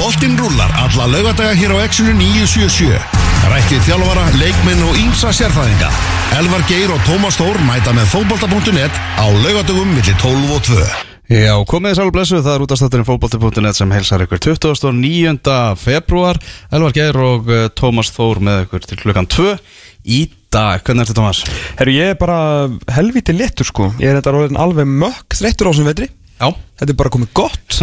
Boltinn rúlar alla laugadaga hér á Exxonu 977. Rættið þjálfara, leikminn og ímsa sérfæðinga. Elvar Geir og Tómas Þór mæta með fótbolta.net á laugadagum millir 12 og 2. Já, komið þið sálu blessu, það er útastætturinn fótbolti.net sem heilsar ykkur 29. februar Elvar Geir og uh, Tómas Þór með ykkur til klukkan 2 í dag, hvernig ertu Tómas? Herru, ég er bara helviti léttur sko Ég er þetta alveg mökk þreyttur á þessum vetri Já. Þetta er bara komið gott.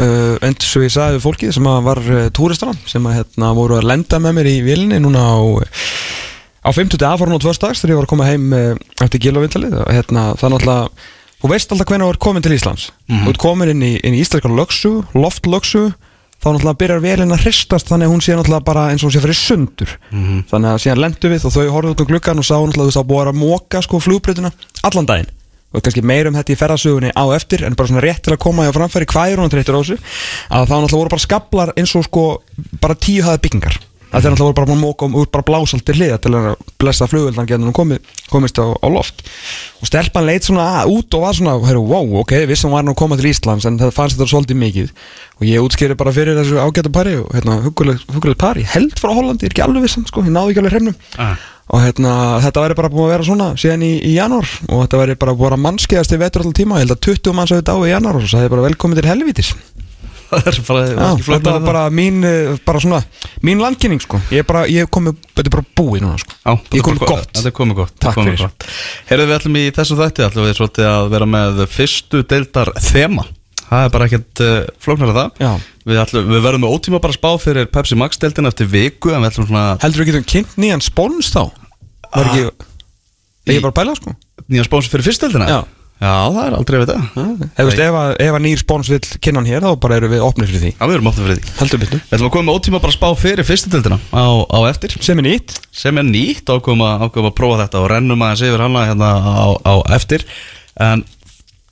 Uh, En svo ég sagði við fólkið sem að var uh, túristana sem að hérna voru að lenda með mér í vilinni núna á á 50. aðfarun og tvörstags þegar ég var að koma heim uh, eftir gilvavindalið hérna, er náttúrulega þú veist alltaf hvernig þú ert komin til Íslands. Þú ert komin inn í, í íslenskar lögsu loftlögsu þá náttúrulega byrjar velin að hristast þannig að hún sé náttúrulega bara eins og hún sé fyrir sundur. Þannig að síðan lendu við og þau horfðu út um gluggan og sá náttúrulega þú að búið að móka sko flugbreytuna allan daginn og kannski meir um þetta í ferðasögunni á eftir en bara svona rétt til að koma í á framfæri hvað er hún að treytur á þessu? Að þá náttúrulega voru bara skablar eins og sko bara tíu hafa byggingar. Það er náttúrulega bara móka um út bara blásalt til hliða til að blessa flugveldan getur hún komið, komist á, á loft. Og stelpan leit svona út og var svona heru, wow, ok, vissum var nú að koma til Íslands en það fannst þetta svolítið mikið. Og ég útskýri bara fyrir þessu ágæta pari og hérna, hugulegt pari, held frá Hollandi er ekki alveg vissan, sko, ég náðu ekki alveg hrefnum. Ah. Og hérna, þetta væri bara búin að vera svona síðan í, í janúar. Og þetta væri bara búin að mannskeiðast í vetur alltaf tíma, ég held að 20 manns þetta á í janúar og sagði ég bara velkomin til helvítis. Það er bara, Já, þetta var bara mín, eh, bara svona, mín landkynning sko. Ég er bara, ég hef komið, þetta er bara búið núna sko. Já, Ég bara gott. Þetta er komið gott. Takk fyrir. Heyrðu við ætlum í þessu þætti ætlum við svolítið að vera með fyrstu deildar þema Það er bara ekkert uh, flóknar að það. Já. við, ætlum, við verðum með ótíma bara spá fyrir Pepsi Max deildina eftir viku en við ætlum svona Heldur við getum kynnt nýjan spóns þá? Var ekki, Í- ég bara að pæla sko? Nýja spóns fyrir fyrst deildina? Já. Já, það er aldrei við það Ef, veist, ef, að, ef að nýr spóns vil kynna hann hér þá bara eru við opnið fyrir því. Já, við erum opnum fyrir því. Heldur byrtu Við ætlum að koma með ótíma bara spá fyrir fyrstu deildina á, á eftir. Sem er nýtt. Sem er nýtt ákveðum að, ákveðum að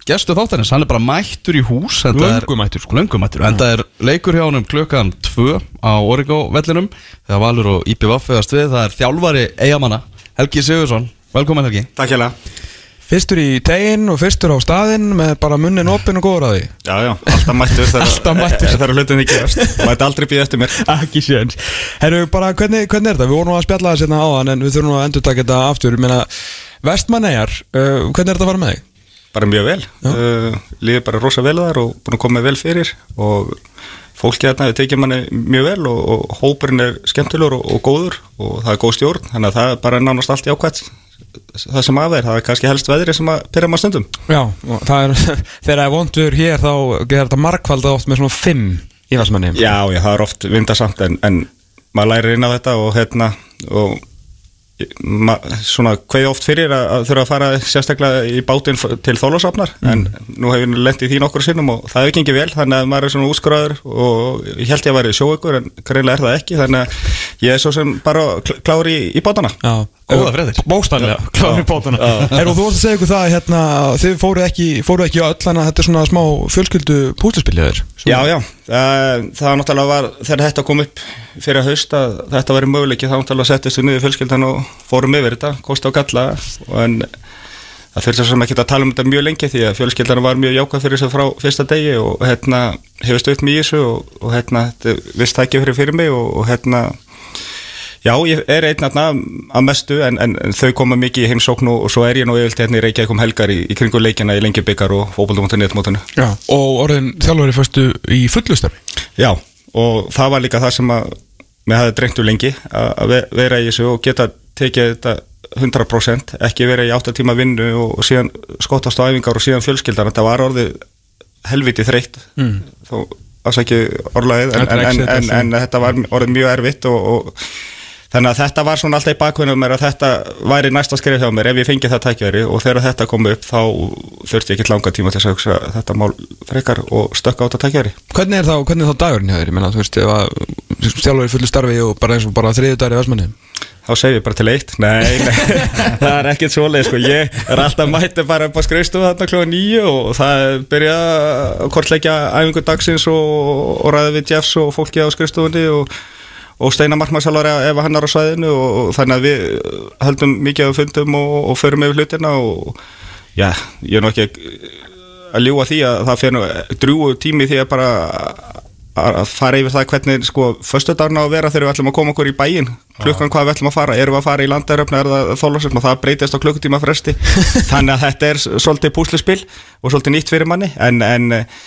gestu þáttanins, hann er bara mættur í hús enda er- Löngu mættur, sko. Löngu mættur, en það er leikur hjá honum klukkan 2 á Origo vellinum þegar Valur og IPVF eðast við, það er þjálfari eigamanna, Helgi Sigursson velkomin Helgi. Takk hjá Fyrstur í teginn og fyrstur á staðinn með bara munnin opinn og góður að því. Já, já, alltaf mættur Alltaf mættur. þegar hlutinni gerast Mætti aldrei býða eftir mér. Ekki séns. Herru, bara hvernig, hvernig er þetta? Við vorum að spjalla það sérna á hann en við þurfum nú að endur taka þetta aftur. Ég meina, Vestmannegar, uh, hvernig er þetta að fara með þig? Bara mjög vel. Uh, Líður bara rosa vel þar og búin að koma vel fyrir og fólkið þarna við tekið manni mjög vel og, og hópurinn er skemmtilegur og, og góður og það er góð stjórn. Þannig að það er bara nánast allt jákvæmt það sem af er, það er kannski helst veðri sem að pyrra maður stundum. Já, það er, þegar það er vondur hér þá getur þetta markvalda oft með svona fimm í Vestmanni Já, já, það er oft vindasamt en, en maður lærir inn á þetta og hérna og svona hvað oft fyrir að, að þurfa að fara sérstaklega í bátinn til þólasafnar en nú hefur ég lent í því nokkur sinnum og það hefur gengið vel þannig að maður er svona úrskraður og ég held ég að væri sjóaukur en greinlega er það ekki þannig að ég er svo sem bara kl- klár í, í bátana. Já, Góða fréttir. Bóstanlega, kláður í bótana Er og þú varst að segja ykkur það hérna, þið fóruð ekki, fóruð ekki öll þannig að þetta er svona smá fjölskyldu púltaspiljaður Já, já, það, það náttúrulega var þegar þetta kom upp fyrir að hausta þetta væri möguleiki, þá náttúrulega settist við niður fjölskyldan og fórum yfir þetta, kosti á galla. Og en það fyrir svo sem ekki að tala um þetta mjög lengi því að fjölskyldan var mjög jákvæð fyrir þessu frá fyrsta degi og hérna Já, ég er einn að mestu en, en, en þau koma mikið í heimsókn og, svo er ég nú yfirlt hérna í Reykjavík um helgar í, í kringu leikina í lengjubikar og fókbaldumóttunni móttunni. Já, og orðin þjálfari fyrstu í fullustarfi Já, og það var líka það sem að mér hafði drengt úr lengi að að ve- vera í þessu og geta tekið þetta 100% ekki vera í 8 tíma vinnu og, síðan skottast á æfingar og síðan fjölskyldan þetta var orðið helviti þreytt mm. þó ásækju orðlaðið en, en þetta var orðið mjög erfitt og, og þannig að þetta var svona alltaf í bakvinnum mér að þetta væri næsta skrif hjá mér. Ef ég fengi það tækjari og þegar þetta kom upp þá þurfti ég ekki langa tíma til að hugsa þetta mál frekar og stökka á þetta tækjari Hvernig er þá, hvernig er þá dagurinn hjá þér? Ég meina, þú veist, að þjálfari fullu starfi og bara eins og bara þriðu dagur í Vestmanni þá segir ég bara til eitt. Nei, nei. Það er ekkert svoleið sko. ég er alltaf mætti bara upp á skrifstofu þarna klóða nýju og það er byrja að kortleggja æfingu dagsins og, og ræða við Jeffs og fólki á skrifstofunni og, og steina markmannsalvari ef hann er á svæðinu og, og þannig að við höldum mikið af fundum og, og förum yfir hlutina og já, ég er nú ekki að ljúa því að það fyrir drúu tími því að bara að fara yfir það hvernig sko föstudarna á að vera þegar við ætlum að koma okkur í bæinn. Klukkan hvað við ætlum að fara, erum við að fara í landaröfna er það þólarsöfn og það breytist á klukkutíma fresti. Þannig að þetta er svolítið púsluspil og svolítið nýtt fyrir manni. En, en eh,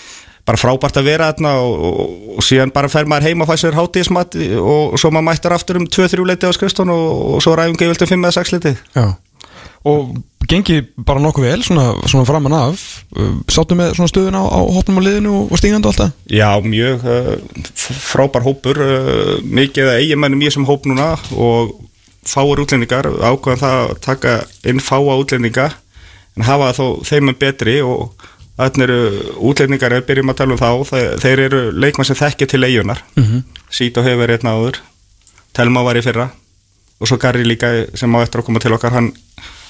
bara frábært að vera þarna og, og, og síðan bara fer maður heim og fæ sér hátíðismat og svo maður mættar aftur um 2-3 leiti á skrifstón og, og svo ræðum geðvöldum 5 eða 6 leiti Já. Og gengi bara nokkuð vel svona, svona framan af. Uh, Sáttu með svona stöðun á, á hopnum á liðinu og, og stígandi og allt það? Já, mjög uh, frábær hópur uh, mikið eiginmennum í þessum hóp núna og fáur útlendingar ákvæðan það að taka inn fáa útlendinga en hafa þó þeim er betri og þannig eru útlendingar við byrjum að tala um þá þeir, þeir eru leikmann sem þekkja til eigunar mm -hmm. Sít og hefur verið einn áður Telma var í fyrra og svo Garri líka sem á eftir að koma til okkar hann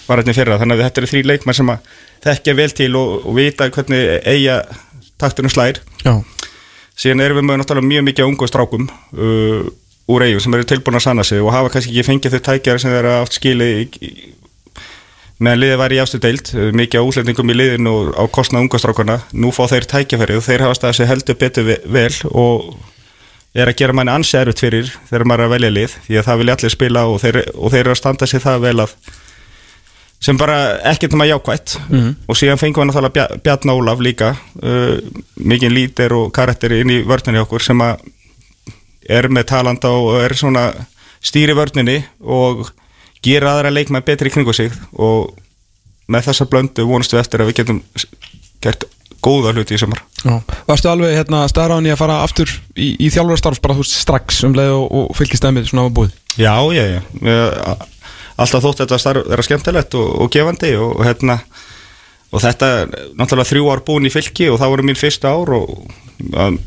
var einn í fyrra. Þannig að þetta eru þrý leikmann sem að þekkja vel til og, og vita hvernig eiga takturinn slær. Já. Síðan erum við með náttúrulega mjög mikið ungu strákum uh, úr eigum sem eru tilbúin að sanna sig og hafa kannski ekki fengið þau tækjari sem þeir eru átt skili í, í, meðan liðið var í afstu deild uh, mikið á útlendingum í liðinu og á kostnað ungu strákana nú fá þeir tækjafæri og þeir hafa staðið sig heldur betur ve- vel og er að gera manni ansi erfitt fyrir þegar maður er að velja lið því að það vilja allir spila og þeir, og þeir eru að standa sig það vel að sem bara ekkert um að jákvætt og síðan fengum við náttúrulega Bja- Bjarni Ólaf líka uh, mikið lítir og karakter inn í vörninni okkur sem að er með talanda og er svona stýri vörninni og gera aðra leikmenn betri í kringu sig og með þessa blöndu vonast við eftir að við getum gert góða hluti í sumar. Já. Varstu alveg hérna staðráðan í að fara aftur í, í þjálfurastarf bara þú strax um leið og, og fylgist stemmið svona á búið? Já, já, já. Alltaf þótt þetta starf vera skemmtilegt og, og gefandi og, og hérna og þetta er náttúrulega þrjú ár búin í fylki og það voru mín fyrsta ár og að,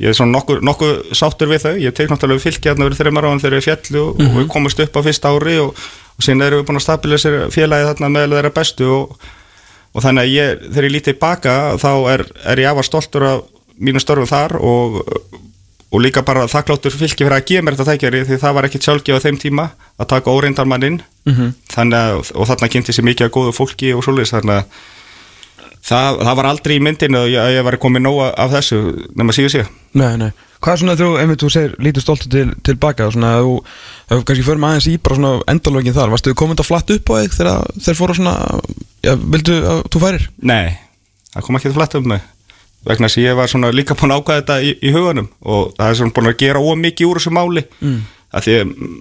ég er svona nokkuð nokku sáttur við þau, ég tek náttúrulega fylki hérna verið þreymar áðan þegar við fjallu og, og við komumst upp á fyrsta ári og, og síðan erum við búin að stabilisera félagi þarna meðal þeirra bestu og, og þannig að ég, þegar ég lítið baka þá er, er ég afar stoltur af mínu störfum þar og og líka bara þakkláttur fylki fyrir að gefa mér þetta tækjari því það var ekkit sjálfgefa þeim tíma að taka óreindarmann inn. -hmm. og þarna kynnti sér mikið að góðu fólki og svoleiðis þannig að það, það var aldrei í myndinu að ég, að ég var komið nóga af þessu nema síðu síðu Nei, nei Hvað er svona þú, einmitt þú segir lítið stoltur til, tilbaka og svona að þú, þú kannski förum aðeins í bara svona endalógin þar Varstu komin að flatt upp á þig þegar þeir fóru svona Já, vildu að þú færir? Nei, það kom ekki til flætt um mig vegna þess að ég var svona líka búin að ákvæða þetta í, í huganum og það er svona búin að gera ómikið úr þessu máli mm. Að því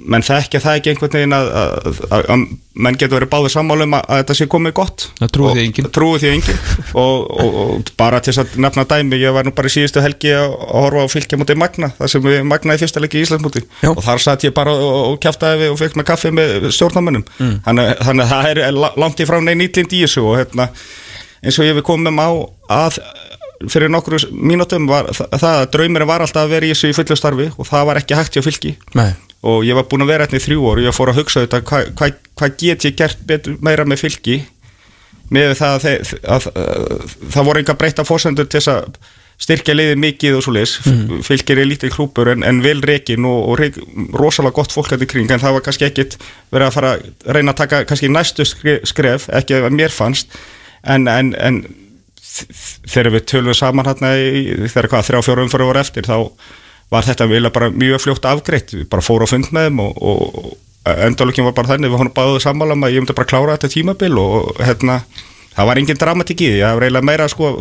menn þekkja það ekki einhvern veginn að, að, að, að menn getur verið báðið sammála um að, þetta sé komið gott. Það trúi Og- því enginn. trúi því enginn. Og, og, og bara til þess að nefna dæmi ég var nú bara í síðustu helgi að, horfa á fylgja mútið Magna það sem við Magna í fyrsta leiki í Íslandsmúti og þar satt ég bara og, og kjaftaði við og fekk með kaffi með stjórnarmönnum. Mm. þannig, þannig að það er la- langt í frá neinn ítlind í þessu og hérna eins og ég við komum á að fyrir nokkru mínútum var það, að draumurinn var alltaf að vera í þessu í fullu starfi og það var ekki hægt hjá fylki. Nei. Og ég var búinn að vera hérna í þrjú ár og ég fór að hugsa þetta hvað hva, hva get ég gert betur, meira með fylki með það að, að, að það voru enga breyta fórsendur til þess að styrkja liðið mikið og svo leis mm. fylgir er lítið klúpur en, en vel reikin og, og reik, rosalega gott fólk að í kring en það var kannski ekkit verið að fara að reyna að taka kannski næstu skre- skref ekki að mér fannst en, en, en þegar við tölum saman hérna þegar hvað þrjá fjóra umfyrir voru eftir þá var þetta vilja bara mjög fljótt afgreitt við bara fóru á fund með þeim og, og, endalökin var bara þannig við honum báðuð sammála um að ég myndi bara klára þetta tímabil og hérna það var engin dramatík í því, það var eiginlega meira sko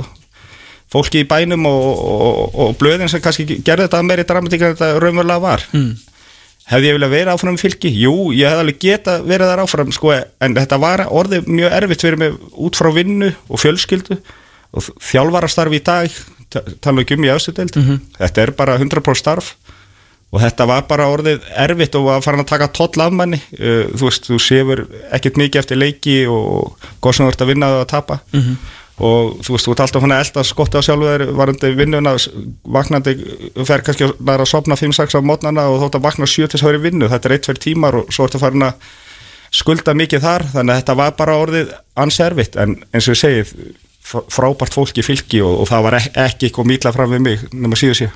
fólki í bænum og, og, og blöðin sem kannski gerði þetta meiri dramatík en þetta raunverulega var mm. hefði ég viljað vera áfram í fylki? Jú, ég hefði alveg geta verið þar áfram sko, en þetta var orðið mjög erfitt fyrir mig út frá vinnu og fjölskyldu og þjálfarastarfi í dag ta- tala ekki um í afstudeld þetta er bara 100% starf. Og þetta var bara orðið erfitt og var farin að taka toll af manni. Uh, þú veist, þú séfur ekkert mikið eftir leiki og góð sem þú ert að vinna það að tapa. Og þú veist, þú ert alltaf hann að elda skotti á sjálfu þér varandi vinnuna vaknandi, fer kannski að að sopna 5-6 á mótnana og þótt að vakna 7 til þess að vera í vinnu, þetta er 1-2 tímar og svo ertu farin að skulda mikið þar. Þannig að þetta var bara orðið anservitt en eins og ég segið frábært fólk í fylki og, og það var ek ekki eitthvað mýtla fram við mig nema síðu sé.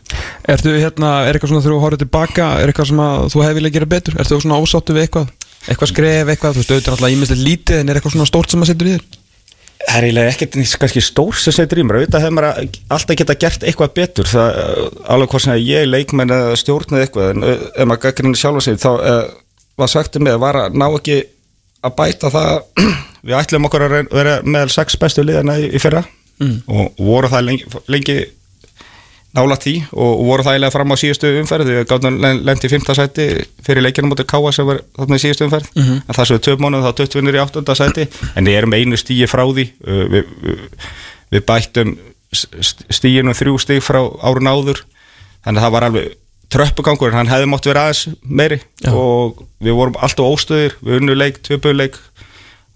Ertu hérna, er eitthvað svona þegar þú horfður tilbaka Er eitthvað sem að þú hefði viljað gera betur? Ertu svona ósáttu við eitthvað? Eitthvað skref, eitthvað, þú veist, auðvitað alltaf ímislegt lítið En er eitthvað svona stórt sem að setur í þér? Það er eiginlega ekkert nýtt kannski stór sem segir drýmur, auðvitað hefur maður alltaf geta gert eitthvað betur, það uh, alveg hvort sem ég leikmenn eða stjórn eða eitthvað, en að bæta það við ætlum okkur að vera meðal sex bestu liðana í, í fyrra. Og voru það lengi, lengi nála því og voru það eiginlega fram á síðustu umferð við gáðum lendi í fymta sæti fyrir leikina mútið Káa sem var þarna í síðustu umferð. En það svo er töp mánuð þá 20 vinnur í áttunda sæti. En við erum einu stíi frá því. Við, við, við bættum stíinu þrjú stíg frá árun áður. Þannig að það var alveg tröppugangur hann hefði mátt vera aðeins meiri. Já. og við vorum alltaf óstöðir við unnu leik, töpuleik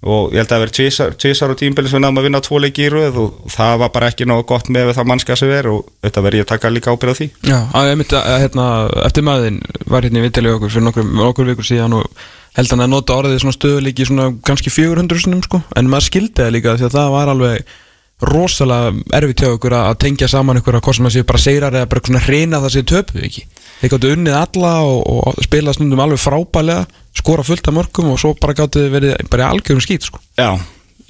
og ég held að það verið tvísar á tímbili sem við náðum að vinna tvo leiki í röð og það var bara ekki nógu gott með það mannska sem er og þetta verið ég að taka líka ábyrð á því. Já, að ég myndi að hérna, eftir maðurinn var hérna í vittilega okkur fyrir nokkur, nokkur vikur síðan og held hann að nota orðið svona stöðuleiki svona kannski 400 sinum sko, en maður skildi það líka því að það var alveg rosalega erfitt hjá ykkur að tengja saman ykkur að hvað sem að séu bara seirar eða bara svona hreina það séu töpuð ekki þeir gáttu unnið alla og, og spila stundum alveg frábælega, skora fullt af mörgum og svo bara gáttu verið bara í algjörum skít sko. Já,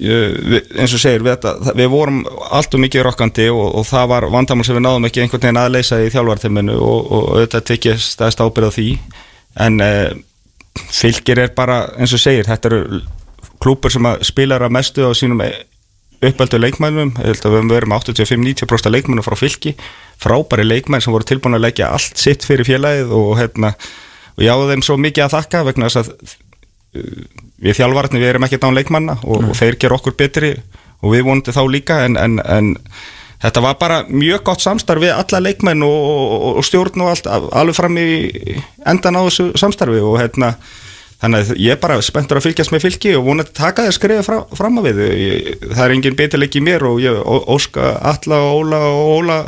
ég, eins og segir við, þetta, það- við vorum allt og mikið rokkandi og, og það var vandamál sem við náðum ekki einhvern veginn að leysa í þjálfartiminu og, og auðvitað tekið stæðst ábyrð á því en eh, fylgir er bara eins og segir, þetta eru klúpur sem spilar að mestu á sínum uppöldu leikmænum ég held að við með 85-90% leikmænum frá fylki, frábæri leikmæn sem voru tilbúin að leggja allt sitt fyrir félagið og hérna og ég á þeim svo mikið að þakka vegna þess að uh, við þjálfarnir við erum ekki án leikmanna og, og þeir gera okkur betri og við vonandi þá líka en, en, en þetta var bara mjög gott samstarf við alla leikmenn og, og, og stjórn og allt alveg fram í endan á þessu samstarfi og hérna þannig að ég er bara spenntur að fylgjast með fylki og vonandi taka þér skrifa fra, fram á við. Ég, það er engin beturleik í mér og ég óska alla og Óla og Óla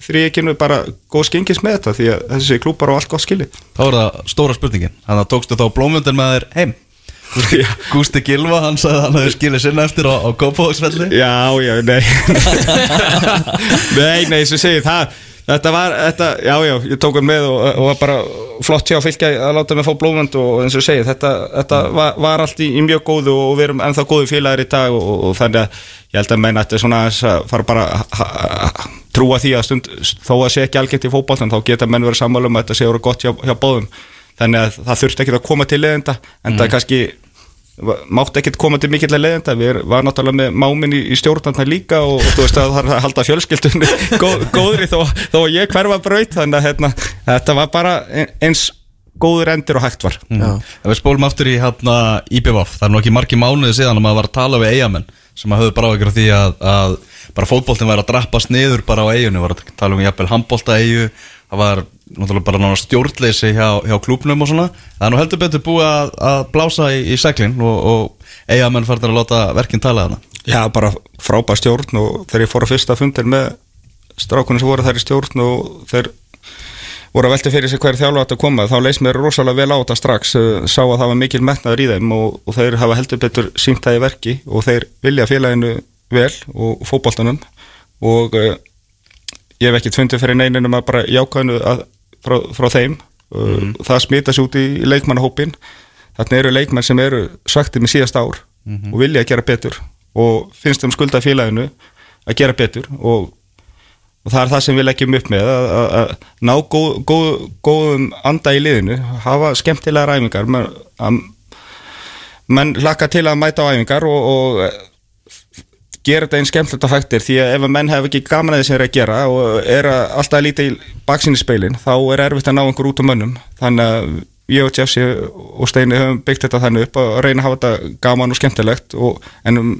þrýekinu bara góð skengis með þetta því að þessi klúpar og allt gott skilið. Þá er það stóra spurningin. Þannig að tókstu þá blómundin með þér heim? Gústi, Gústi Gilva, hann sagði að hann hefði skilið sinna eftir á, á Kópavóksvelli Já, já, nei. Nei, nei, sem segir það Þetta var, þetta, já, já, ég tók hann með og, og var bara flott hjá fylgja að láta mig fá blómönd og eins og segir, þetta, þetta var, var allt í, í mjög góðu og við erum ennþá góðu félagar í dag og, og, þannig að ég held að menn ætti svona aðeins að fara bara að- að að trúa því að stund, þó að sé ekki algjört í fótboltan, þá geta menn verið sammála um að þetta sé voru gott hjá, hjá báðum. Þannig að það þurfti ekki að koma til leðenda en það kannski mátti ekkert koma til mikill að leiðenda. Við erum- var náttúrulega með máminn í, í stjórnarnar líka og, og þú veist að það er að halda fjölskyldunni góð, góðri þó, þó að ég hverfa braut. Þannig að hérna, þetta var bara eins góður endur og hægt var. Mm. Við spólum aftur í hérna IBVF Það er nú ekki margi mánuði síðan að maður var að tala við eigamenn sem að höfðu bara á ykkur því að, að bara fótboltin væri að drappast niður bara á eigunni, var að tala um jafnvel handbolta eigu, það var náttúrulega bara náttúrulega stjórnleysi hjá, hjá klúbnum og svona, það er nú heldur betur búið að, að blása í, í seglin og, og eigamenn farnir að láta verkinn tala þarna. Já, bara frábær stjórn og þegar ég fór að fyrsta fundir með strákunni sem voru þær í stjórn og þeir voru að velta fyrir sig hver þjálfa átt að koma. Þá leist mér rosalega vel á þetta strax eh, sá að það var mikil metnaður í þeim og, og þeir hafa heldur betur sínt það í verki og þeir vilja félaginu vel og fótboltanum og uh, ég hef ekki tvundu fyrir neininum að bara jákvæðinu að, frá, frá þeim. Uh, það smita sér út í leikmannahópin þarna eru leikmenn sem eru svartið með síðast ár og vilja gera betur og finnst þeim skulda félaginu að gera betur og, og það er það sem við leggjum upp með að, að, að ná góð, góð, góðum anda í liðinu hafa skemmtilega ræfingar menn, að, menn laka til að mæta á æfingar og, og gera þetta einn skemmtilegt og hægtir því að ef að menn hef ekki gaman að því sem er að gera og er að alltaf að líta í baksinni speilin þá er erfitt að ná einhver út á mönnum. Þannig að ég og Jeffsy og Steini höfum byggt þetta þannig upp að reyna að hafa þetta gaman og skemmtilegt og, en um,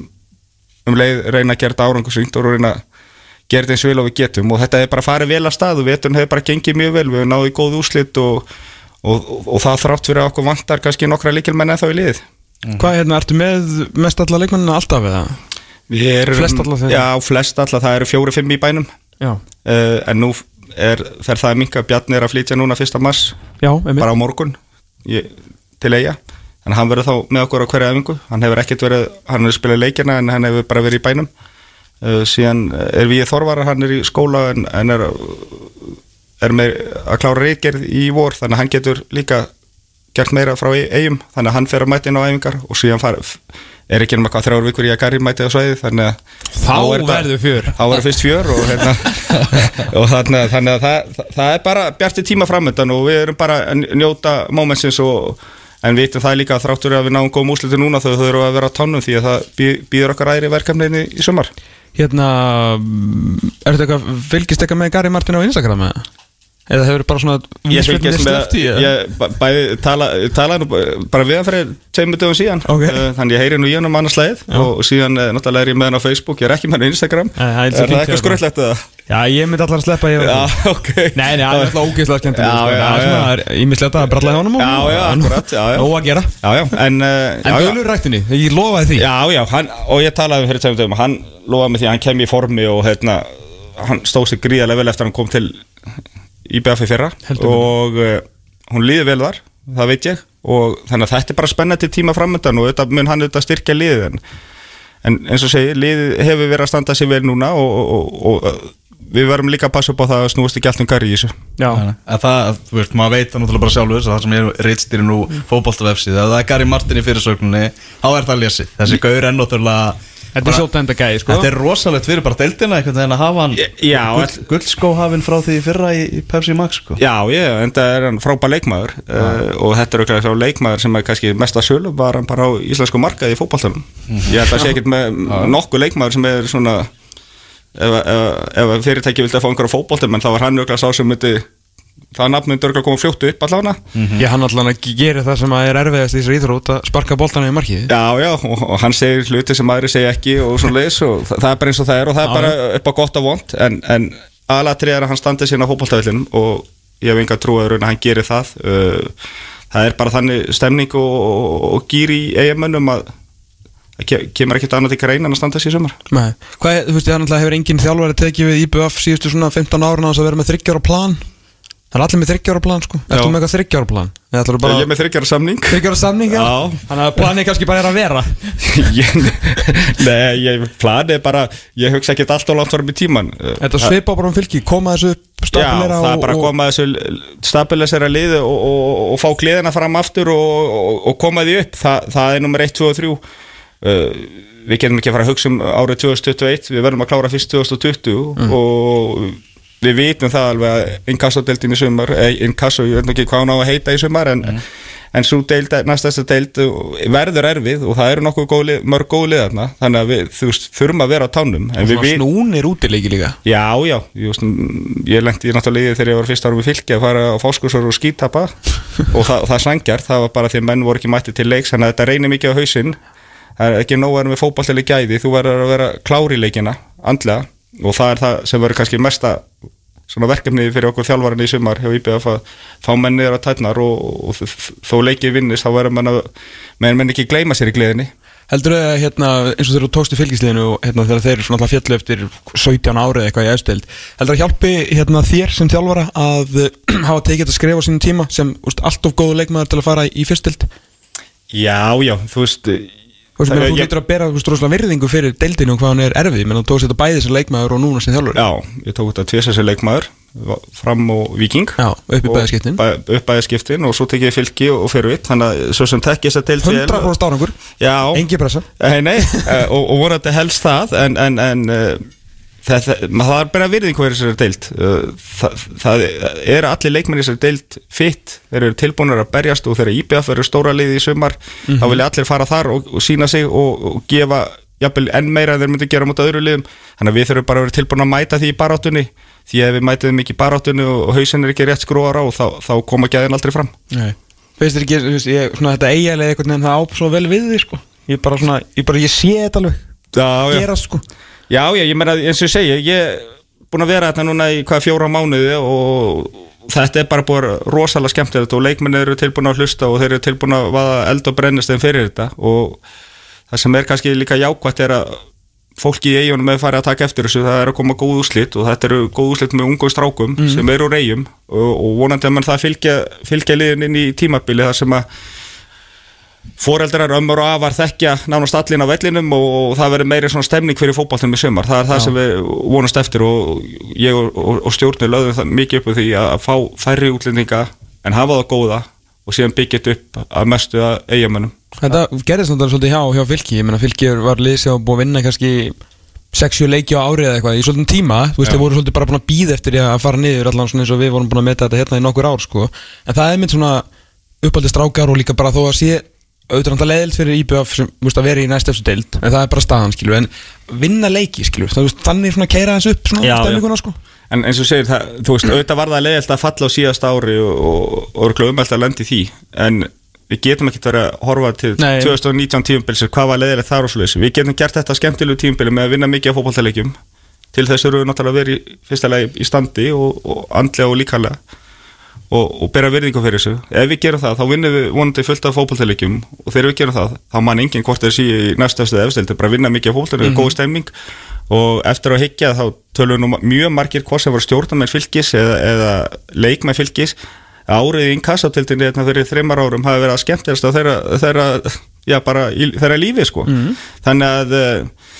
um leið reyna að gera þetta árangursyngt og reyna að gera þetta eins vel og við getum. Og þetta er bara farið vel að stað og veturinn hefur bara gengið mjög vel. Við hefum náðu í góð úslit og, og, og, og það þrátt fyrir að okkur vantar kannski nokkra líkilmenn eða þá í liðið. Hvað hérna, ertu með mest alla leikmennina alltaf eða? Erum, Flest alla þeir? Já, flest alla, það eru fjóri-fimm í bænum. Uh, en nú er, fer það að minka Bjarni er að flytja núna 1. mars. Já, bara á morgun. Ég, til eiga en hann verður þá með okkur á hverja efingu hann hefur ekkert verið, hann hefur spilað leikina en hann hefur bara verið í bænum. Uh, síðan er við þorvara, hann er í skóla en, en er, er með að klára reitgerð í vor þannig að hann getur líka gert meira frá eigum þannig að hann fer að mæta inn á æfingar og síðan far, er ekki um eitthvað þrjár vikur í að Gary mæti á svæði þannig að Þá er verður fjör. þá verður fyrst fjör og, hérna, og þannig, að- þannig að það, það, er bara bjarti tíma framöndan og við erum bara að njóta momentsins og en við vitum það líka að þráttur að við náum góðum úslitu núna þau þurfum að vera á tánum því að það býður okkar æri verkefniðni í sumar Hérna, mm, er þetta eitthvað, fylgist eitthvað með Gary Martin á Instagram eða? Eða hefur bara svona í, eða? ég bæ- bæði tala, talaði nú bara við hann fyrir tveimur dögum síðan Ok. Eh, Þannig ég heyri nú í hann um annars leið og síðan eh, náttúrulega er ég með hann á Facebook, ég er ekki með hann á Instagram það er það eitthvað skröllegt eða? Já, ég myndi allar að sleppa ég Já, ok Nei, nei, það er alltaf ógeðslega skemmtileg Já, sko. já, Það er já. ímislegt að bralla í honum og- Já, já, akkurat, já, já. Nóg að gera Já, já, en, uh, já, já. bölur ræktinni, ég lofaði því Já, já, og ég talaði fyrir tveimur dögum Hann lofaði mig því að hann kem í formi og hérna, hann stóð sér gríðarlega vel eftir að hann kom til IBF í fyrra Heldur og uh, hún líði vel þar, það veit ég. Og þannig að þetta er bara spennandi tíma framöndan og þetta mun hann auðvitað styrkja liðið en, en eins og segi, liðið hefur verið að standa sér vel núna og, og, og, og uh, við verðum líka að passa upp á það að snúast ekki allt um garri í þessu. Það, þú veist, maður veit það náttúrulega bara sjálfur það sem ég reitstýri nú fótboltavefsið ef það er Gary Martin í fyrirsögninni þá er það lesið, þessi gaur náttúrulega þetta er sjótt enda gæði, sko. Þetta er rosalegt fyrir bara deildina einhvern veginn að hafa hann Já, gull, gullskóhafinn frá því í fyrra í, í Pepsi Max sko. Já, ég, en það er hann frábær leikmaður uh, og þetta er auðvitað sá leikmaður sem er kannski mest að sölu var hann bara á íslensku markaði í fótballtanum Ég held að sé ekkert með nokkuð leikmaður sem er svona ef, ef, ef fyrirtæki vildi að fá einhverja fótballtum en þá var hann auðvitað sá sem myndi það nafn myndi auðvitað koma fljóttu upp allavega. Ég hann allan að gera það sem að er erfiðast í þessari íþrótt að sparka boltana í markið. Já, já, og, og hann segir hluti sem aðri segja ekki og svona leis og það, það er bara eins og það er og það er bara upp á gott og vond en, en aðalatrið er að hann standi sín á fótballtafellin og ég hef enga en að hann gerir það. Uh, það er bara þannig stemning og, og, og gýr í eigamönnum að kemur ekkert annað til grein en að standa sér sumar. Nei, hvað, er- þú veist, það hefur engin þjálfari tekið við IBF síðustu svona 15 ára að vera með þryggjára plan Það er allir með þryggjára plan, sko. Ertu með eitthvað þryggjára plan? Bara Ég er með þryggjara samning þryggjára samning, Já. Þannig að planið kannski bara er að vera. Nei, ég planið er bara ég hugsa ekkert allt og langt varum í tíman Þetta svipa bara um fylki, koma þessu upp Já, stabilera það er og, bara að og, koma þessu stabilisera liði og, og, og fá gleðina fram aftur og, og, og koma því upp. Þa, það er nummer 1, 2 og 3 uh, við getum ekki að fara að hugsa um árið 2021, við verðum að klára fyrst 2020 og við vitum það alveg að inkassodeildin í sumar, eh, inkasso, ég veit ekki hvað hún á að heita í sumar en, en svo deild, næstasta deild verður erfið og það eru nokkuð góð, lið- mörg góð liðarna þannig að við þú veist, þurfum að vera á tánum við, svona snúnir útileiki líka. Já, já, mm, ég lendi í náttúrulega liðið þegar ég var fyrst árum í fylki að fara á fáskursor og skítapa. Og það, það sangjar, það var bara því að menn voru ekki mætti til leiks, þannig að þetta reynir mikið á hausinn. Það er ekki nóg að vera með fótballtili gæði þú verður að vera klár í leikina andlega og það er það sem verður kannski mesta svona verkefni fyrir okkur þjálfarinn í sumar hjá IBF að fá mennir að tætnar og, og þ- þó leikið vinnist þá verður menn að menn, menn ekki gleyma sér í gleðinni. Heldur þau að hérna, eins og þegar þú tókst í fylgisliðinu og hérna, þegar þeir eru fjallu eftir 17 árið eitthvað í aðstöld heldur það hjálpi hérna, þér sem þjálfara að hafa tekið þetta skrif á sínum tíma sem úst, allt of góðu leikmaður til að fara í, fyrstild? Já, já, þú veist Þú ég- getur að bera rosalega virðingu fyrir deildinu og hvað hann er erfið. Menn þú tókst þetta bæði sem leikmaður og núna sem þjálfari. Já, ég tók þetta tvisessi leikmaður fram og viking Já, upp í bæðaskiptin. bæ- upp bæðaskiptin og svo tekið ég fylki og fyrir upp þannig að svo sem tekki þess að deilt 100% árangur, Já, engi pressa. Nei, nei, eh, og, og voru þetta helst það en, en, en uh, það, það, það er bara virðing hvað er þessari deild. Uh, það, það er allir leikmenn í þessari deild fitt, þeir eru tilbúinir að berjast og þegar IBF eru stóra liði í sumar. Þá vilja allir fara þar og, og sína sig og, og gefa jafnvel enn meira en þeir myndi gera mot öðru liðum. Þannig að við þurfum bara að vera tilbúin að mæta því í baráttunni. Því ef við mætum ekki í baráttunni og, og hausinn er ekki rétt skróar á þá, þá koma gæðin aldrei fram. Þér ekki, ég, svona þetta eiginlega einhvern veginn það á svo vel við því sko. Ég bara svona, ég bara, ég sé þetta alveg Já, gerast sko. Já, já, ég meina eins og ég segi, ég er búin að vera þetta núna í hvað fjóra mánuði og þetta er bara búin rosalega skemmtilegt og leikmenn eru tilbúin að hlusta og þeir eru tilbúin að vaða eld og brennast þeim fyrir þetta og það sem er kannski líka jákvætt er að fólki í eigunum er farið að taka eftir þessu, það er að koma góð úslit og þetta eru góð úslit með ungu strákum sem eru úr eigum og, og vonandi að mann það fylgja, fylgja liðin inn í tímabili þar sem að foreldrar, ömmur og afar þekkja nánast allin á vellinum og, og það verður meiri svona stemning fyrir fótballtum í sumar. Það er það sem við vonast eftir og ég og, og, og stjórnir lögðum það mikið upp á því að, fá færri útlendinga en hafa það góða og síðan byggja þetta upp að mestu að eigamönnum Þetta gerðist náttúrulega svolítið hjá, hjá fylki. Ég meina fylki var liðsið og búið að vinna kannski 60 leiki á árið eða eitthvað í svolítið tíma. Þú veist, Já. þeir voru svolítið bara búin að býða eftir því að fara niður allan svona eins og við vorum búin að meta þetta hérna í nokkur ár sko. En það er mynd svona uppaldið strákar og líka bara þó að sé auðvitað náttúrulega leiðilt fyrir IBF sem veist, að vera í næst eftir deild en það er bara staðan skilur en vinna leiki skilur þannig svona keira þessu upp svona Já, já. sko. En eins og segir, það, þú veist, auðvitað var það leiðilt að falla á síðast ári og, örgulega umvælt að lendi því. En við getum ekki verið að horfa til Nei. 2019 tíumbilsir, hvað var leiðilegt þar og svoleiðis. Við getum gert þetta skemmtilegu tíumbili með að vinna mikið á fótballtaleikjum til þess eru við náttúrulega verið í fyrsta lagi í standi og, og andlega og líkarlega og, og bera virðingu fyrir þessu. Ef við gerum það, þá vinnum við vonandi fullt af fótballtaleikjum og þegar við gerum það, þá mann enginn hvort síðu í næsta efstu efstildi, bara vinna mikið á fótballtaleikjum, góð stemming og eftir að higgja þá tölum við nú mjög margir hvort sem voru stjórnarmenn fylgis eða, eða leikmenn fylgis árið í inkassatildinni hérna fyrir þreymar árum hafi verið að skemmtilegast á þeirra, þeirra, já, bara í, þeirra lífi sko. þannig að uh,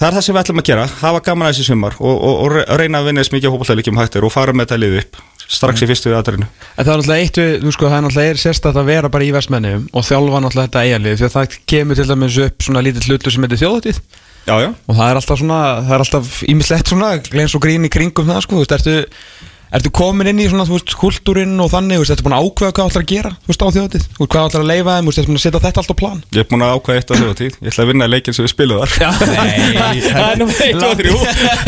það er það sem við ætlum að gera hafa gaman að þessi sumar og, og, og re- reyna að vinna þess mikið hópaðleikum hættir og fara með þetta lið upp strax í fyrstu aðarinu En það er náttúrulega eitt við, þú sko, það er náttúrulega er sérstætt að vera bara í vestmennum og þjálfa náttúrulega þetta eigalið því að það kemur til dæmis upp svona lítill hlutur sem heitir já, og það er alltaf svona, það er alltaf ímislegt svona, glens og grín í kringum það sko, þú veist, ertu, ertu komin inn í svona, þú veist, kultúrinn og þannig, þú veist, ertu búin að ákveða hvað ætlar að gera, þú veist, á þjóðatíð, þú veist, hvað ætlar að leifa þeim, þú veist, ertu búin að setja þetta allt á plan? Ég er búin að ákvæða eitt á þjóðatíð Ég ætla að vinna leikin sem við spilum þar. Já, nei, Það er nummer 1, 2, 3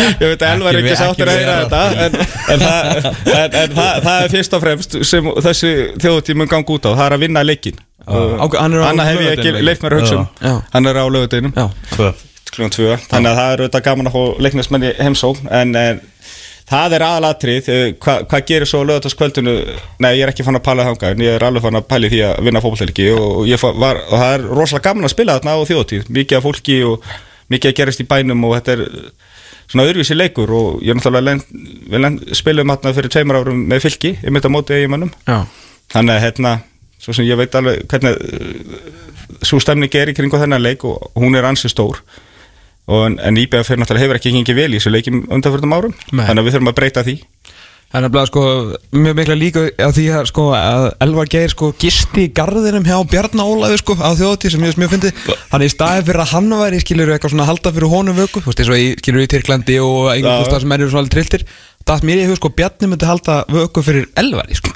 Ég veit að Elvar Ekki sáttur að heyra þetta En, en, það, en, en það, það er fyrst og fremst sem þessi þjóðutíð mun ganga út á. Það er að vinna leikin er á Anna hef ég ekki leikt mér að hugsa um. Hann er á lögudeginum já, Tvö. Klukkan tvö. Þannig að það er auðvitað gaman að fá leiknismenn í heimsókn En, en það er aðalatrið Hvað hva gerir svo á lögutaskvöldinu Nei, ég er ekki fann að pæla þanga En ég er alveg fann að pæla í því að vinna fótballteliki og, var, og það er rosalega gaman að spila þarna á þjóðutíð Mikið af fólki og mikið að gerist í bænum Og þetta er svona öðruvísi leikur Og ég er náttúrulega lend, spilum þarna fyrir tveimur árum með fylki Ég myndi að móti eiginmannum Þannig að hérna, svo sem ég veit alveg hvernig uh, svo stemning er í kringu þennan leik og hún er ansi stór og en, IBF fyrir náttúrulega hefur ekki gengið vel í þessu leikim undanfjörðum árum. Nei. þannig að við þurfum að breyta því. Það er nefnilega sko mjög mikla líka að því að sko að Elvar Geir sko gisti í garðinum hjá Bjarna Ólafi sko á þjóðatíð sem ég fyndi hann í staði fyrir að hann væri skilur eitthvað svona að halda fyrir honum vöku. Þú veist eins og í, skilur í Tyrklandi og einhvern stað sem er svona alveg trilltir það mér í hug sko Bjarni myndi halda vöku fyrir Elvari sko.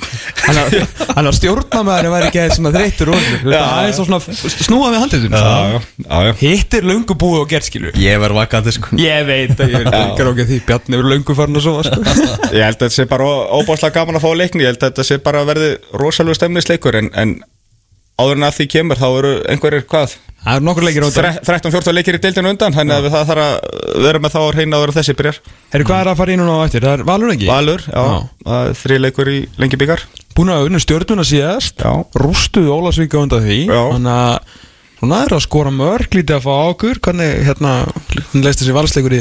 Hann að, að stjórnamaður væri ekki eitthvað svona þreyttur og Já, aðeins og svona snúa við já, já. hittir löngu búið og gert skilur Ég verð vakandi sko. Ég veit að ég er ekki því. Bjarni verður löngu farin að sofa sko. Ég held að þetta sé bara óbáslega gaman að fá leikni. Ég held að þetta sé bara að verði rosalega stemnisleikur en, en áður en að því kemur þá eru einhverjir hvað það er nokkur leikir á þetta 13-14 leikir í deildinu undan þannig að það þarf að vera með þá að reyna áður en þessi byrjar. Herri, hvað er að fara í núna á eftir? Það er Valur ekki? Valur, já, Já. þrý leikur í lengi byggar. Búin að unna stjórnuna síðast. Já. Rústuðu Ólasvíka undan því. Já. Þannig að Svona er að skora mörg lítið að fá á okkur. Hvernig, hérna, hvernig leist þessi valsleikur í?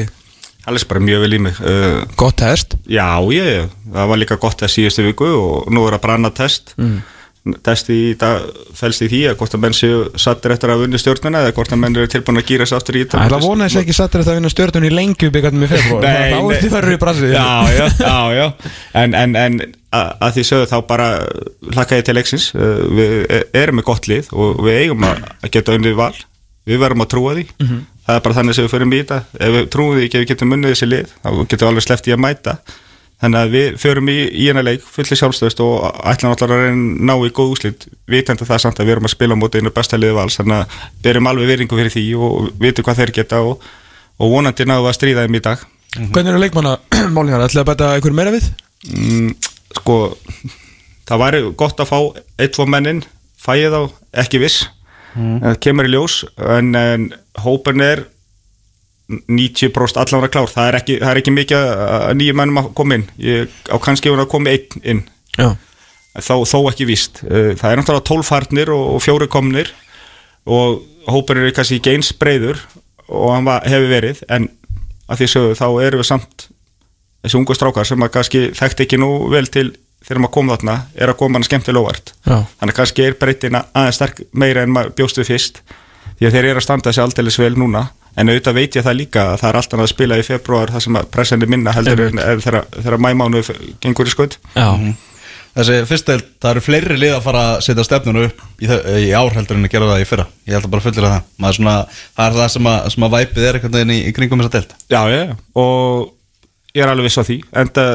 Það leist bara mjög vel í mig. Uh, Gott test. Já, ég, það var líka gott að síðustu viku mm. Testi í þetta fælst í því að hvort að menn séu sattir eftir að vunni stjórnuna eða hvort að menn eru tilbúin að gýra sér aftur í þetta Það er að vona þess ekki sattir þetta að vinna stjórnun í lengju byggandum í februar. Þá ertu verður í brassið Já, já, já, já. En, en, en að, að því sögðu þá bara hlakka ég til leiksins. Uh, Við erum með gott lið og við eigum að geta unnið val. Við verðum að trúa því. Það er bara þannig sem við förum í þetta. Ef við trúum því ekki að við getum unnið þessi lið þá getum við alveg sleppt í að mæta Þannig að við förum í, í hennar leik fulli sjálfstöðust og ætlum alltaf að reyna ná í góð úslit vitandi það samt að við erum að spila á móti einu besta liði vals þannig að við erum alveg veringu fyrir því og vitum hvað þeir geta og, og vonandi náðu að stríða þeim í dag. Hvernig eru leikmanna hér? Ætlaði að bæta einhver meira við? mm, sko það væri gott að fá eitt tvo mennin fæið á, ekki viss. En það kemur í ljós en, en hópin er 90% allavega klár. Það er ekki, það er ekki mikið að nýju mennum að koma inn. Ég, á kannski hún að koma einn inn. Já. Þó, ekki víst. Það er náttúrulega tólfarnir og, og fjóri komnir og hópin er kannski ekki eins breyður og hann var, hefur verið. En að því sögðu þá erum við samt þessi ungu strákar sem að kannski þekkt ekki nú vel til þegar maður kom þarna er að koma hann skemmtilega óvart. Þannig að kannski er breytin aðeins sterk meira en maður bjóstu fyrst. Því að þeir eru að standa þessi aldeilis vel núna en auðvitað veit ég það líka að það er alltaf að spila í februar þar sem að pressan er minna heldur en þegar, mæmánu gengur í skutt Já. Þessi fyrst deild, það eru fleiri lið að fara að setja stefnunu upp í, í ár heldur en að gera það í fyrra. Ég held að bara fullir það. Maður svona, Það er það sem að, sem að væpið er einhvern veginn í, í kringum þessa deild. Já, já, já. og ég er alveg viss á því. Enda,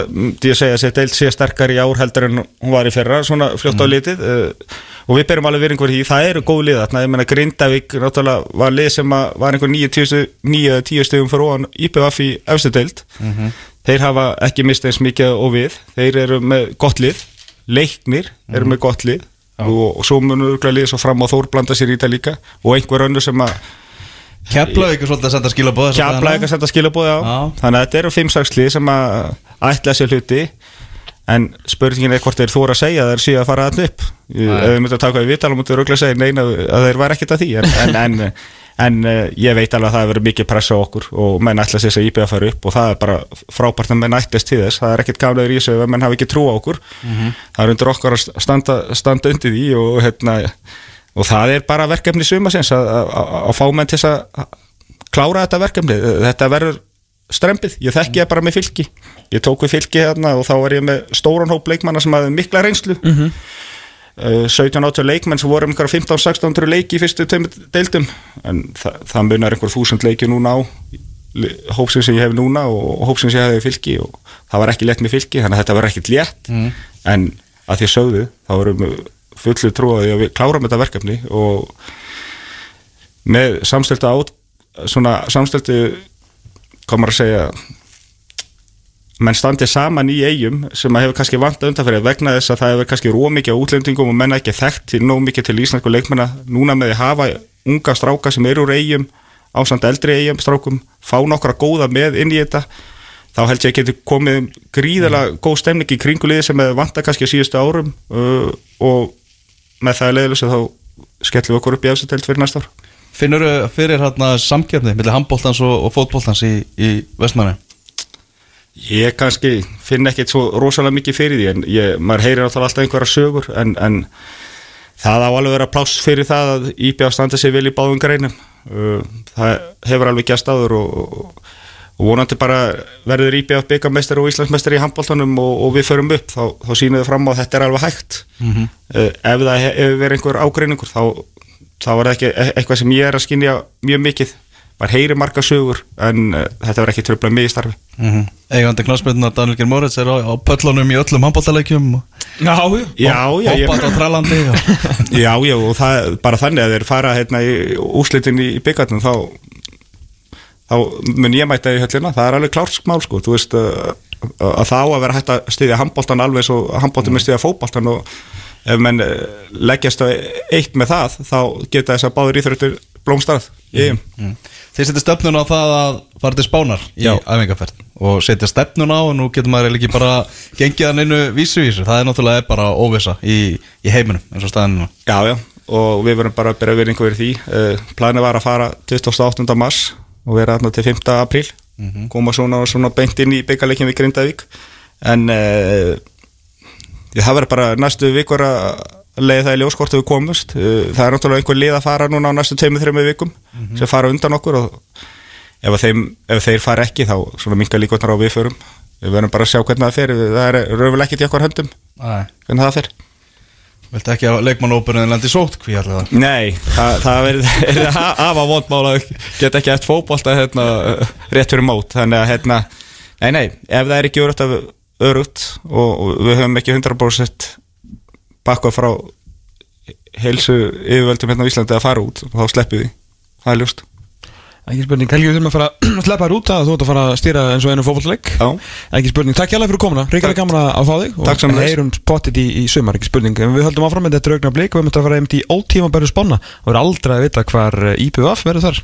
því að segja að þessi deild sé sterkar í ár heldur en hún var í fyrra svona fljótt á litið. Uh, og við berum alveg virðingur því, það eru góð lið þarna, ég menna Grindavík náttúrulega var lið sem að var einhver 9-10 stegum fyrir ofan IPVF í efstu deild. Þeir hafa ekki mist eins mikið og við. Þeir eru með gott lið. Leiknir eru með gott lið. Og, og svo munur örugglega lið svo fram á Þór blanda sér í það líka. Og einhver önnur sem að Keflaðu ykkur svolítið að senda skilabóð Kjapla eitthvað að senda skilabóði á Já. Þannig að þetta eru fimm sagslið sem að ætla sér hluti En spurningin er hvort þeir þóra að segja að þeir séu að fara allir upp. Ef við myndum að taka í vitalum Mútið röglega að segja neina að þeir væri ekkert að því. En, en, en, en eh, ég veit alveg að það hefur verið mikið pressa á okkur Og menn ætla sér að íbjöða að fara upp Og það er bara frábært að menn ættist til þess. Það er ekkert gamlegur í þessu ef menn hafa ekki trú á okkur. Það er undir okkar að standa, standa undir því og, hérna, og það er bara verkefni sumasins að, að, að, að fá menn til að klára þetta verkefni. Þetta verður strempið, ég þekki það bara með fylki. Ég tók við fylki hérna og þá var ég með stóran hóp leikmanna sem hafði mikla reynslu. Mm -hmm. 17-18 leikmenn sem voru um 15-16 leiki í fyrstu deildum. En það, það munar einhver þúsund leiki núna á hópsins sem ég hef núna og hópsins sem ég hefði í fylki og það var ekki létt með fylki þannig að þetta var ekkit létt. En að því sögðu þá vorum fullu trúaði að við klárum þetta verkefni og með samsteltu át svona samsteltu komur að segja menn standi saman í eigum sem að hefur kannski vant undanferði vegna þess að það hefur kannski rómikið á útlendingum og menna ekki þekkt til nóg mikið til íslensku leikmenna núna með að hafa unga stráka sem eru úr eigum ásand eldri eigum strákum fá nokkra góða með inn í þetta þá held ég að geti komið gríðalega góð stemning í kringuliði sem hefur vanta kannski á síðustu árum uh, og með það er leiðilega þá skellum við okkur upp í efstutelt fyrir næsta ár Finnur fyrir hérna samkefni millir handbóltans og, og fótbóltans í, í Vestmanni Ég kannski finn ekkert svo rosalega mikið fyrir því en ég, maður heyrir náttúrulega alltaf einhverja sögur en, en það á alveg vera pláss fyrir það að IBA standa sig vel í báðum greinum. Uh, það hefur alveg gæst áður og, og, og vonandi bara verður IBA byggamestari og Íslandsmestari í handbóltanum og, og við förum upp þá, þá sýnum við fram á að þetta er alveg hægt. Uh, ef það he- hefur verið einhver ágreiningur þá, þá var það ekki e- eitthvað sem ég er að skynja mjög mikið. Maður heyri marga sögur en uh, þetta verður ekki tröflað mig í starfi. Mm -hmm. Eigandi knásmyndunar Daniel Geir Moritz er á, á pöllunum í öllum handbóltaleikjum Já, já. Já, já, ég, Hoppað á trælandi og... já, já, og það bara þannig að þeir fara hérna í úslitin í, byggarnum þá þá mun ég mæta í höllina, það er alveg klárskmál sko, þú veist uh, að þá að vera hægt að styðja handbóltan alveg svo handbóltan með styðja fótbóltan og ef menn uh, leggjast á eitt með það, þá geta þess að báður íþrjóttur blómstarð í eigum mm. Þið setja stefnun á það að fara til Spánar í æfingarferð og setja stefnun á og nú getur maður ekki bara gengið hann innu vísu-vísu, það er náttúrulega bara óvisa í, í heiminum eins og staðinu Já, já, og við verðum bara að byrja virðingu fyrir því. Uh, planið var að fara 28. mars og vera þarna til 5. apríl. Koma svona, svona beint inn í byggarleikin við Grindavík. En uh, það verður bara næstu vikur að leiða það í ljós hvort við komumst uh, það er náttúrulega einhver lið að fara núna á næstu 2-3 vikum sem fara undan okkur og ef, að þeim, ef þeir fara ekki þá svona minga líkotnar á við förum. Við verðum bara að sjá hvernig það fer. Það er raunverulega ekkert í okkar höndum Æ. hvernig það fer. Viltu ekki að leikmannóperin lendi sótt hví allavega Nei, það, það verður afa vondmál að geta ekki eftir fótbolta hérna, rétt fyrir mót. Þannig að hérna, nei nei ef það er ekki af örugt og, og við höfum ekki 100% bakka frá heilsu yfirvöldum hérna á Íslandi að fara út og þá sleppum við, það er ljóst. Ekki spurning, Helgi, við þurfum að fara að sleppa þér út að þú ert að fara að stýra eins og einu Já. Ekki spurning, takk hjálpa fyrir komuna, Takk. gaman að fá þig Takk sömuleiðis. heyrum pottit í, í sumar, ekki spurning. En við höldum áfram með þetta raugna blik og við möttum að fara einmitt í ótíma bæru spána og við erum aldrei að vita hvar IPVF verður þar